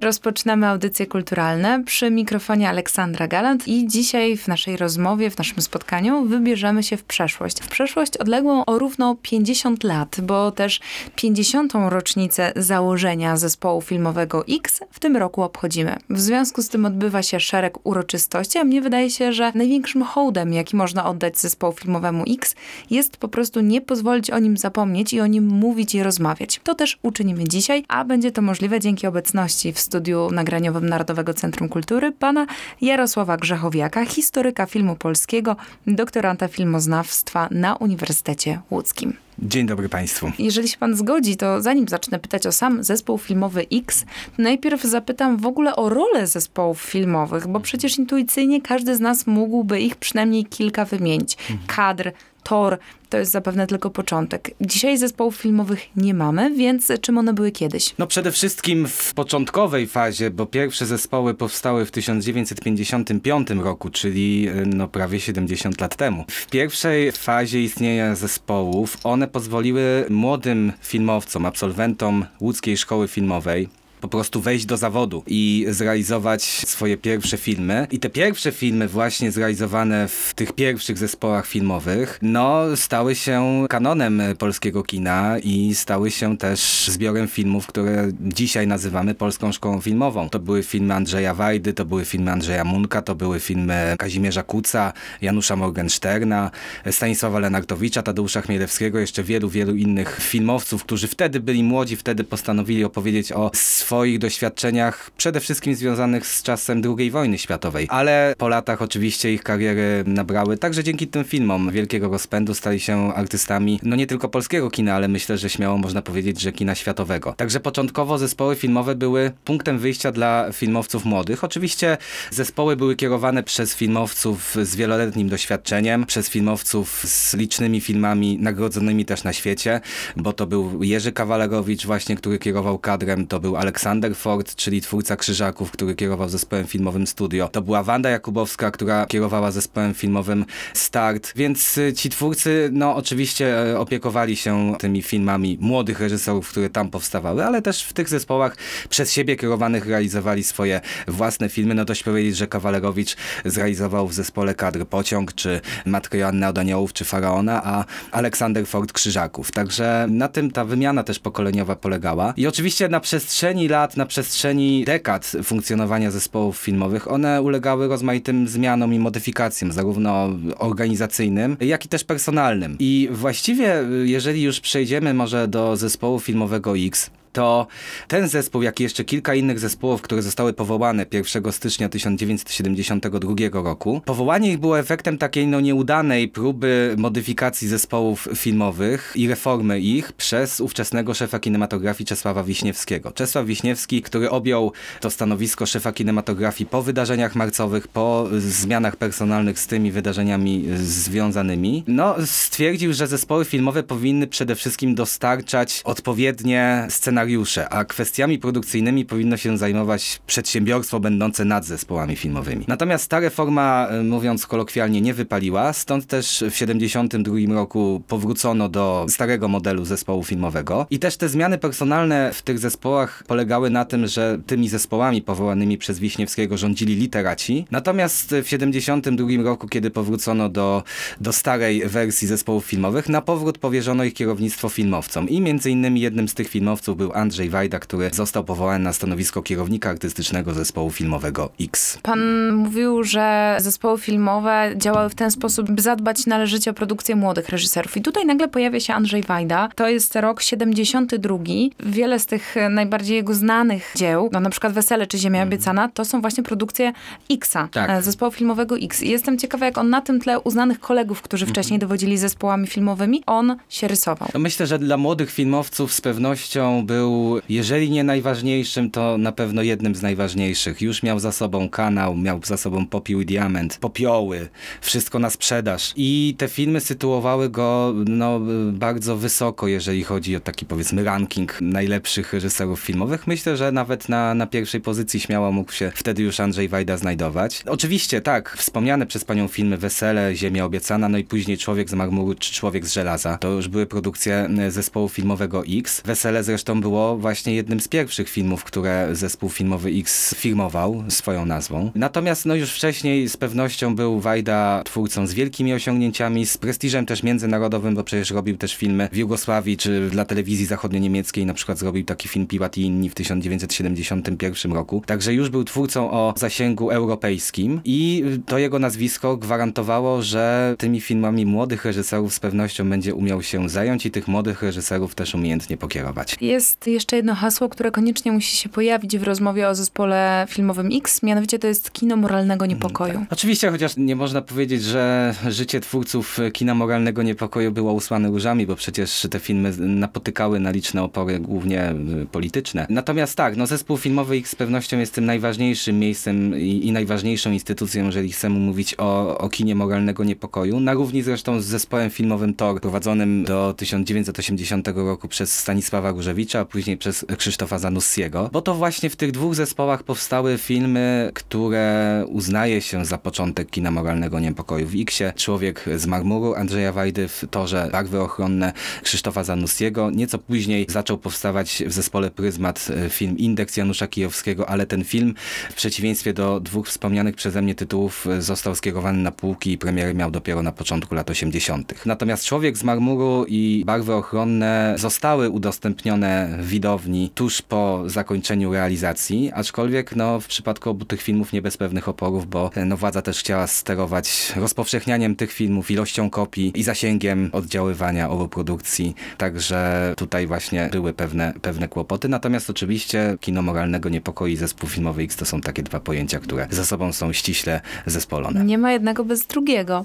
Rozpoczynamy audycje kulturalne przy mikrofonie Aleksandra Galant i dzisiaj w naszej rozmowie, w naszym spotkaniu wybierzemy się w przeszłość. W przeszłość odległą o równo 50 lat, bo też 50. rocznicę założenia zespołu filmowego X w tym roku obchodzimy. W związku z tym odbywa się szereg uroczystości, a mnie wydaje się, że największym hołdem, jaki można oddać zespołu filmowemu X, jest po prostu nie pozwolić o nim zapomnieć i o nim mówić i rozmawiać. To też uczynimy dzisiaj, a będzie to możliwe dzięki obecności w studiu nagraniowym Narodowego Centrum Kultury pana Jarosława Grzechowiaka, historyka filmu polskiego, doktoranta filmoznawstwa na Uniwersytecie Łódzkim. Dzień dobry Państwu. Jeżeli się pan zgodzi, to zanim zacznę pytać o sam zespół filmowy X, najpierw zapytam w ogóle o rolę zespołów filmowych, bo przecież intuicyjnie każdy z nas mógłby ich przynajmniej kilka wymienić. Kadr, tor, to jest zapewne tylko początek. Dzisiaj zespołów filmowych nie mamy, więc czym one były kiedyś? No przede wszystkim w początkowej fazie, bo pierwsze zespoły powstały w 1955 roku, czyli no prawie 70 lat temu. W pierwszej fazie istnienia zespołów one pozwoliły młodym filmowcom, absolwentom łódzkiej szkoły filmowej, po prostu wejść do zawodu i zrealizować swoje pierwsze filmy. I te pierwsze filmy właśnie zrealizowane w tych pierwszych zespołach filmowych, no stały się kanonem polskiego kina i stały się też zbiorem filmów, które dzisiaj nazywamy Polską Szkołą Filmową. To były filmy Andrzeja Wajdy, to były filmy Andrzeja Munka, to były filmy Kazimierza Kuca, Janusza Morgensterna, Stanisława Lenartowicza, Tadeusza Chmielewskiego, jeszcze wielu, wielu innych filmowców, którzy wtedy byli młodzi, wtedy postanowili opowiedzieć o swoich doświadczeniach, przede wszystkim związanych z czasem II wojny światowej. Ale po latach oczywiście ich kariery nabrały, także dzięki tym filmom wielkiego rozpędu stali się artystami, no nie tylko polskiego kina, ale myślę, że śmiało można powiedzieć, że kina światowego. Także początkowo zespoły filmowe były punktem wyjścia dla filmowców młodych. Oczywiście zespoły były kierowane przez filmowców z wieloletnim doświadczeniem, przez filmowców z licznymi filmami nagrodzonymi też na świecie, bo to był Jerzy Kawalerowicz właśnie, który kierował kadrem, to był Aleksander Aleksander Ford, czyli twórca Krzyżaków, który kierował zespołem filmowym Studio. To była Wanda Jakubowska, która kierowała zespołem filmowym Start, więc y, ci twórcy, no oczywiście e, opiekowali się tymi filmami młodych reżyserów, które tam powstawały, ale też w tych zespołach przez siebie kierowanych realizowali swoje własne filmy. No dość powiedzieć, że Kawalerowicz zrealizował w zespole kadr Pociąg, czy Matkę Joannę od Aniołów, czy Faraona, a Aleksander Ford Krzyżaków. Także na tym ta wymiana też pokoleniowa polegała. I oczywiście na przestrzeni lat, na przestrzeni dekad funkcjonowania zespołów filmowych, one ulegały rozmaitym zmianom i modyfikacjom, zarówno organizacyjnym, jak i też personalnym. I właściwie, jeżeli już przejdziemy może do zespołu filmowego X, to ten zespół, jak i jeszcze kilka innych zespołów, które zostały powołane 1 stycznia 1972 roku, powołanie ich było efektem takiej no nieudanej próby modyfikacji zespołów filmowych i reformy ich przez ówczesnego szefa kinematografii Czesława Wiśniewskiego. Czesław Wiśniewski, który objął to stanowisko szefa kinematografii po wydarzeniach marcowych, po zmianach personalnych z tymi wydarzeniami związanymi, no stwierdził, że zespoły filmowe powinny przede wszystkim dostarczać odpowiednie scenariusze scenariusze, a kwestiami produkcyjnymi powinno się zajmować przedsiębiorstwo będące nad zespołami filmowymi. Natomiast ta reforma, e, mówiąc kolokwialnie, nie wypaliła, stąd też w 1972 roku powrócono do starego modelu zespołu filmowego i też te zmiany personalne w tych zespołach polegały na tym, że tymi zespołami powołanymi przez Wiśniewskiego rządzili literaci. Natomiast w 1972 roku, kiedy powrócono do, do starej wersji zespołów filmowych, na powrót powierzono ich kierownictwo filmowcom i między innymi jednym z tych filmowców był był Andrzej Wajda, który został powołany na stanowisko kierownika artystycznego zespołu filmowego X. Pan mówił, że zespoły filmowe działały w ten sposób, by zadbać należycie o produkcję młodych reżyserów. I tutaj nagle pojawia się Andrzej Wajda. To jest rok 72. Wiele z tych najbardziej jego znanych dzieł, no na przykład Wesele czy Ziemia obiecana, to są właśnie produkcje Xa, tak. E, zespołu filmowego X. I jestem ciekawa, jak on na tym tle uznanych kolegów, którzy mhm. wcześniej dowodzili zespołami filmowymi, on się rysował. Myślę, że dla młodych filmowców z pewnością był był, jeżeli nie najważniejszym, to na pewno jednym z najważniejszych. Już miał za sobą kanał, miał za sobą Popiół i Diament, Popioły, wszystko na sprzedaż. I te filmy sytuowały go no, bardzo wysoko, jeżeli chodzi o taki powiedzmy ranking najlepszych reżyserów filmowych. Myślę, że nawet na, na pierwszej pozycji śmiało mógł się wtedy już Andrzej Wajda znajdować. Oczywiście tak, wspomniane przez panią filmy Wesele, Ziemia obiecana, no i później Człowiek z marmuru czy Człowiek z żelaza. To już były produkcje e, zespołu filmowego X. Wesele zresztą było właśnie jednym z pierwszych filmów, które zespół filmowy X firmował swoją nazwą. Natomiast no już wcześniej z pewnością był Wajda twórcą z wielkimi osiągnięciami, z prestiżem też międzynarodowym, bo przecież robił też filmy w Jugosławii czy dla telewizji zachodnio-niemieckiej, na przykład zrobił taki film Piłat i inni w 1971 roku. Także już był twórcą o zasięgu europejskim i to jego nazwisko gwarantowało, że tymi filmami młodych reżyserów z pewnością będzie umiał się zająć i tych młodych reżyserów też umiejętnie pokierować. Jest jeszcze jedno hasło, które koniecznie musi się pojawić w rozmowie o zespole filmowym X, mianowicie to jest kino moralnego niepokoju. Oczywiście, chociaż nie można powiedzieć, że życie twórców kina moralnego niepokoju było usłane różami, bo przecież te filmy napotykały na liczne opory, głównie y, polityczne. Natomiast tak, no zespół filmowy X z pewnością jest tym najważniejszym miejscem i, i najważniejszą instytucją, jeżeli chcemy mówić o, o kinie moralnego niepokoju, na równi zresztą z zespołem filmowym TOR, prowadzonym do 1980 roku przez Stanisława Różewicza, później przez Krzysztofa Zanussiego, bo to właśnie w tych dwóch zespołach powstały filmy, które uznaje się za początek kina moralnego niepokoju. W Xie Człowiek z marmuru Andrzeja Wajdy, w Torze Barwy ochronne Krzysztofa Zanussiego. Nieco później zaczął powstawać w zespole Pryzmat e, film Indeks Janusza Kijowskiego, ale ten film w przeciwieństwie do dwóch wspomnianych przeze mnie tytułów e, został skierowany na półki i premiery miał dopiero na początku lat 80. Natomiast Człowiek z marmuru i Barwy ochronne zostały udostępnione widowni tuż po zakończeniu realizacji, aczkolwiek no, w przypadku obu tych filmów nie bez pewnych oporów, bo e, no, władza też chciała sterować rozpowszechnianiem tych filmów, ilością kopii i zasięgiem oddziaływania obu produkcji, także tutaj właśnie były pewne, pewne kłopoty. Natomiast oczywiście kino moralnego niepokoi i zespół filmowy X to są takie dwa pojęcia, które ze sobą są ściśle zespolone. Nie ma jednego bez drugiego.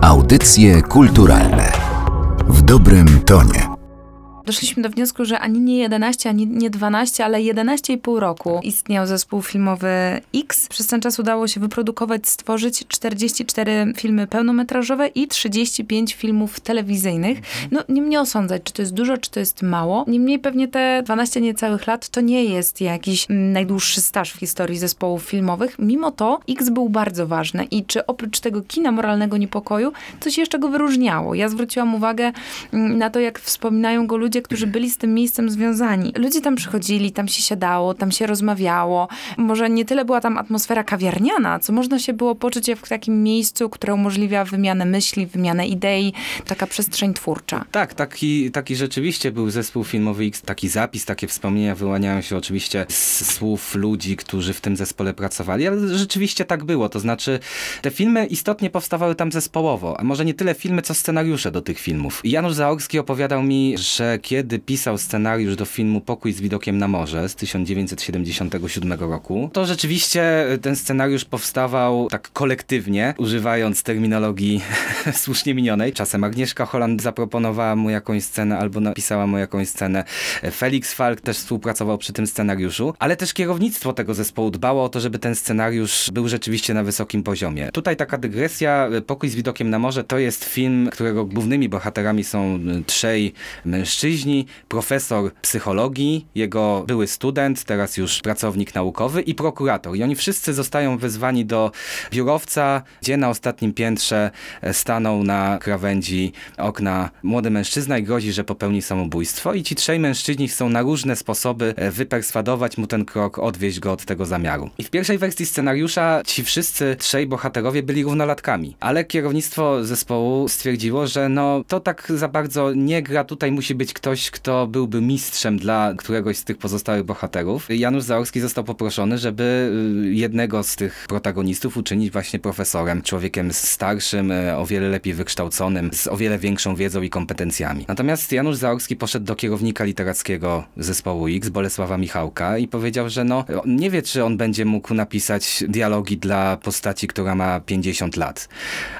Audycje kulturalne w dobrym tonie. Doszliśmy do wniosku, że ani nie 11, ani nie 12, ale 11,5 roku istniał zespół filmowy X. Przez ten czas udało się wyprodukować, stworzyć 44 filmy pełnometrażowe i 35 filmów telewizyjnych. No, nie mnie osądzać, czy to jest dużo, czy to jest mało. Niemniej pewnie te 12 niecałych lat to nie jest jakiś mm, najdłuższy staż w historii zespołów filmowych. Mimo to X był bardzo ważny i czy oprócz tego kina moralnego niepokoju coś jeszcze go wyróżniało. Ja zwróciłam uwagę mm, na to, jak wspominają go ludzie, którzy byli z tym miejscem związani. Ludzie tam przychodzili, tam się siadało, tam się rozmawiało. Może nie tyle była tam atmosfera kawiarniana, co można się było poczuć w takim miejscu, które umożliwia wymianę myśli, wymianę idei, taka przestrzeń twórcza. Tak, taki, taki rzeczywiście był zespół filmowy X, taki zapis, takie wspomnienia wyłaniają się oczywiście z słów ludzi, którzy w tym zespole pracowali, ale rzeczywiście tak było, to znaczy te filmy istotnie powstawały tam zespołowo, a może nie tyle filmy, co scenariusze do tych filmów. Janusz Zaorski opowiadał mi, że kiedy pisał scenariusz do filmu Pokój z widokiem na morze z 1977 roku, to rzeczywiście ten scenariusz powstawał tak kolektywnie, używając terminologii słusznie minionej. Czasem Agnieszka Holland zaproponowała mu jakąś scenę albo napisała mu jakąś scenę. Felix Falk też współpracował przy tym scenariuszu, ale też kierownictwo tego zespołu dbało o to, żeby ten scenariusz był rzeczywiście na wysokim poziomie. Tutaj taka dygresja, Pokój z widokiem na morze to jest film, którego głównymi bohaterami są trzej mężczyźni, profesor psychologii, jego były student, teraz już pracownik naukowy i prokurator. I oni wszyscy zostają wezwani do biurowca, gdzie na ostatnim piętrze staną na krawędzi okna młody mężczyzna i grozi, że popełni samobójstwo. I ci trzej mężczyźni chcą na różne sposoby wyperswadować mu ten krok, odwieźć go od tego zamiaru. I w pierwszej wersji scenariusza ci wszyscy trzej bohaterowie byli równolatkami, ale kierownictwo zespołu stwierdziło, że no to tak za bardzo nie gra, tutaj musi być ktoś, kto byłby mistrzem dla któregoś z tych pozostałych bohaterów. Janusz Zaorski został poproszony, żeby y, jednego z tych protagonistów uczynić właśnie profesorem, człowiekiem starszym, y, o wiele lepiej wykształconym, z o wiele większą wiedzą i kompetencjami. Natomiast Janusz Zaorski poszedł do kierownika literackiego zespołu X, Bolesława Michałka i powiedział, że no nie wie, czy on będzie mógł napisać dialogi dla postaci, która ma 50 lat.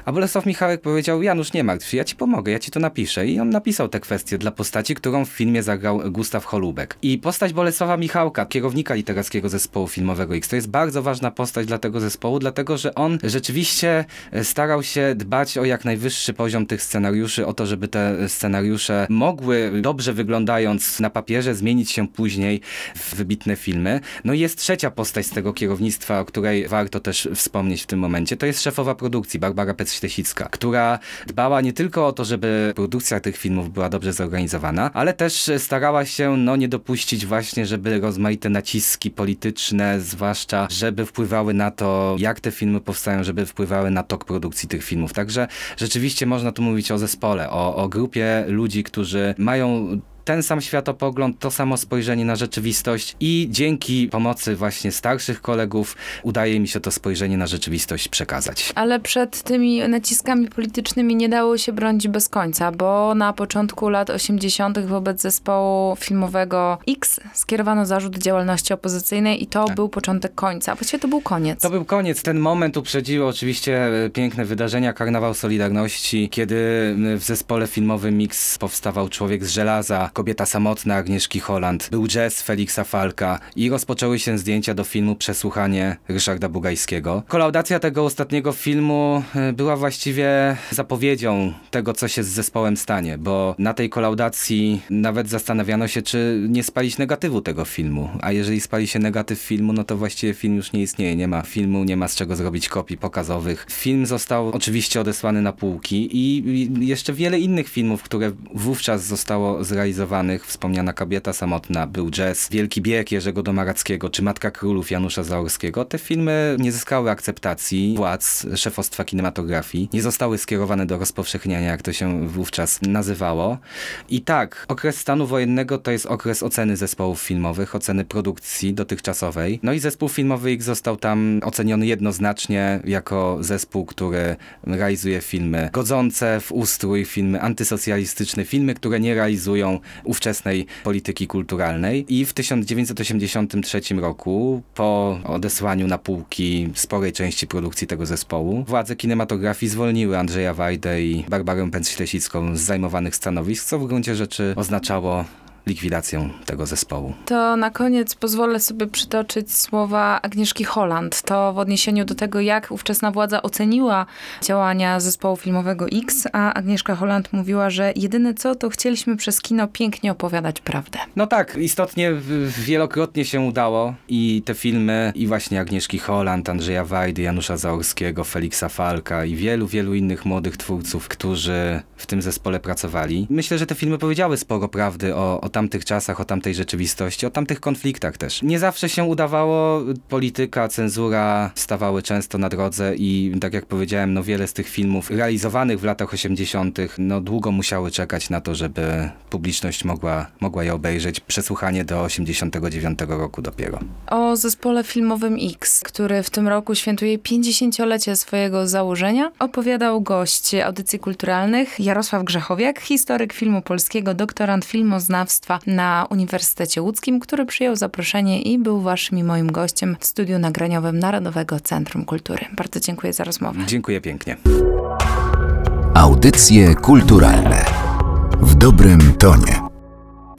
A Bolesław Michałek powiedział, Janusz, nie martw się, ja ci pomogę, ja ci to napiszę. I on napisał te kwestie dla postaci, którą w filmie zagrał Gustaw Holubek. I postać Bolesława Michałka, kierownika literackiego zespołu filmowego X, to jest bardzo ważna postać dla tego zespołu, dlatego że on rzeczywiście e, starał się dbać o jak najwyższy poziom tych scenariuszy, o to, żeby te scenariusze mogły dobrze wyglądając na papierze zmienić się później w wybitne filmy. No i jest trzecia postać z tego kierownictwa, o której warto też wspomnieć w tym momencie. To jest szefowa produkcji, Barbara Pec-Ślesicka, która dbała nie tylko o to, żeby produkcja tych filmów była dobrze zorganizowana, ale też starała się no, nie dopuścić właśnie, żeby rozmaite naciski polityczne, zwłaszcza, żeby wpływały na to, jak te filmy powstają, żeby wpływały na tok produkcji tych filmów. Także rzeczywiście można tu mówić o zespole, o, o grupie ludzi, którzy mają ten sam światopogląd, to samo spojrzenie na rzeczywistość i dzięki pomocy właśnie starszych kolegów udaje mi się to spojrzenie na rzeczywistość przekazać. Ale przed tymi naciskami politycznymi nie dało się bronić bez końca, bo na początku lat 80. wobec zespołu filmowego X skierowano zarzut działalności opozycyjnej i to Tak. był początek końca. Właściwie to był koniec. To był koniec. Ten moment uprzedziły oczywiście e, piękne wydarzenia Karnawał Solidarności, kiedy e, w zespole filmowym Mix powstawał Człowiek z żelaza, Kobieta samotna Agnieszki Holland, był jazz Feliksa Falka i rozpoczęły się zdjęcia do filmu Przesłuchanie Ryszarda Bugajskiego. Kolaudacja tego ostatniego filmu e, była właściwie zapowiedzią tego, co się z zespołem stanie, bo na tej kolaudacji nawet zastanawiano się, czy nie spalić negatywu tego filmu. A jeżeli spali się negatyw filmu, no to właściwie film już nie istnieje. Nie ma filmu, nie ma z czego zrobić kopii pokazowych. Film został oczywiście odesłany na półki i jeszcze wiele innych filmów, które wówczas zostało Wspomniana Kobieta Samotna, był jazz, Wielki Bieg Jerzego Domarackiego, czy Matka Królów Janusza Zaorskiego. Te filmy nie zyskały akceptacji władz szefostwa kinematografii. Nie zostały skierowane do rozpowszechniania, jak to się wówczas nazywało. I tak, okres stanu wojennego to jest okres oceny zespołów filmowych, oceny produkcji dotychczasowej. No i zespół filmowy X został tam oceniony jednoznacznie jako zespół, który realizuje filmy godzące w ustrój, filmy antysocjalistyczne, filmy, które nie realizują ówczesnej polityki kulturalnej. I w 1983 roku, po odesłaniu na półki sporej części produkcji tego zespołu, władze kinematografii zwolniły Andrzeja Wajdę i Barbarę Pęcz-Ślesicką z zajmowanych stanowisk, co w gruncie rzeczy oznaczało likwidację tego zespołu. To na koniec pozwolę sobie przytoczyć słowa Agnieszki Holland. To w odniesieniu do tego, jak ówczesna władza oceniła działania zespołu filmowego X, a Agnieszka Holland mówiła, że jedyne co, to chcieliśmy przez kino pięknie opowiadać prawdę. No tak, istotnie wielokrotnie się udało i te filmy i właśnie Agnieszki Holland, Andrzeja Wajdy, Janusza Zaorskiego, Feliksa Falka i wielu, wielu innych młodych twórców, którzy w tym zespole pracowali. Myślę, że te filmy powiedziały sporo prawdy o, o tamtych czasach, o tamtej rzeczywistości, o tamtych konfliktach też. Nie zawsze się udawało, polityka, cenzura stawały często na drodze i tak jak powiedziałem, no wiele z tych filmów realizowanych w latach 80. no długo musiały czekać na to, żeby publiczność mogła, mogła je obejrzeć. Przesłuchanie do 89 roku dopiero. O zespole filmowym X, który w tym roku świętuje 50-lecie swojego założenia, opowiadał gość audycji kulturalnych Jarosław Grzechowiak, historyk filmu polskiego, doktorant filmoznawstwa na Uniwersytecie Łódzkim, który przyjął zaproszenie i był waszym i moim gościem w studiu nagraniowym Narodowego Centrum Kultury. Bardzo dziękuję za rozmowę. Dziękuję pięknie. Audycje kulturalne w dobrym tonie.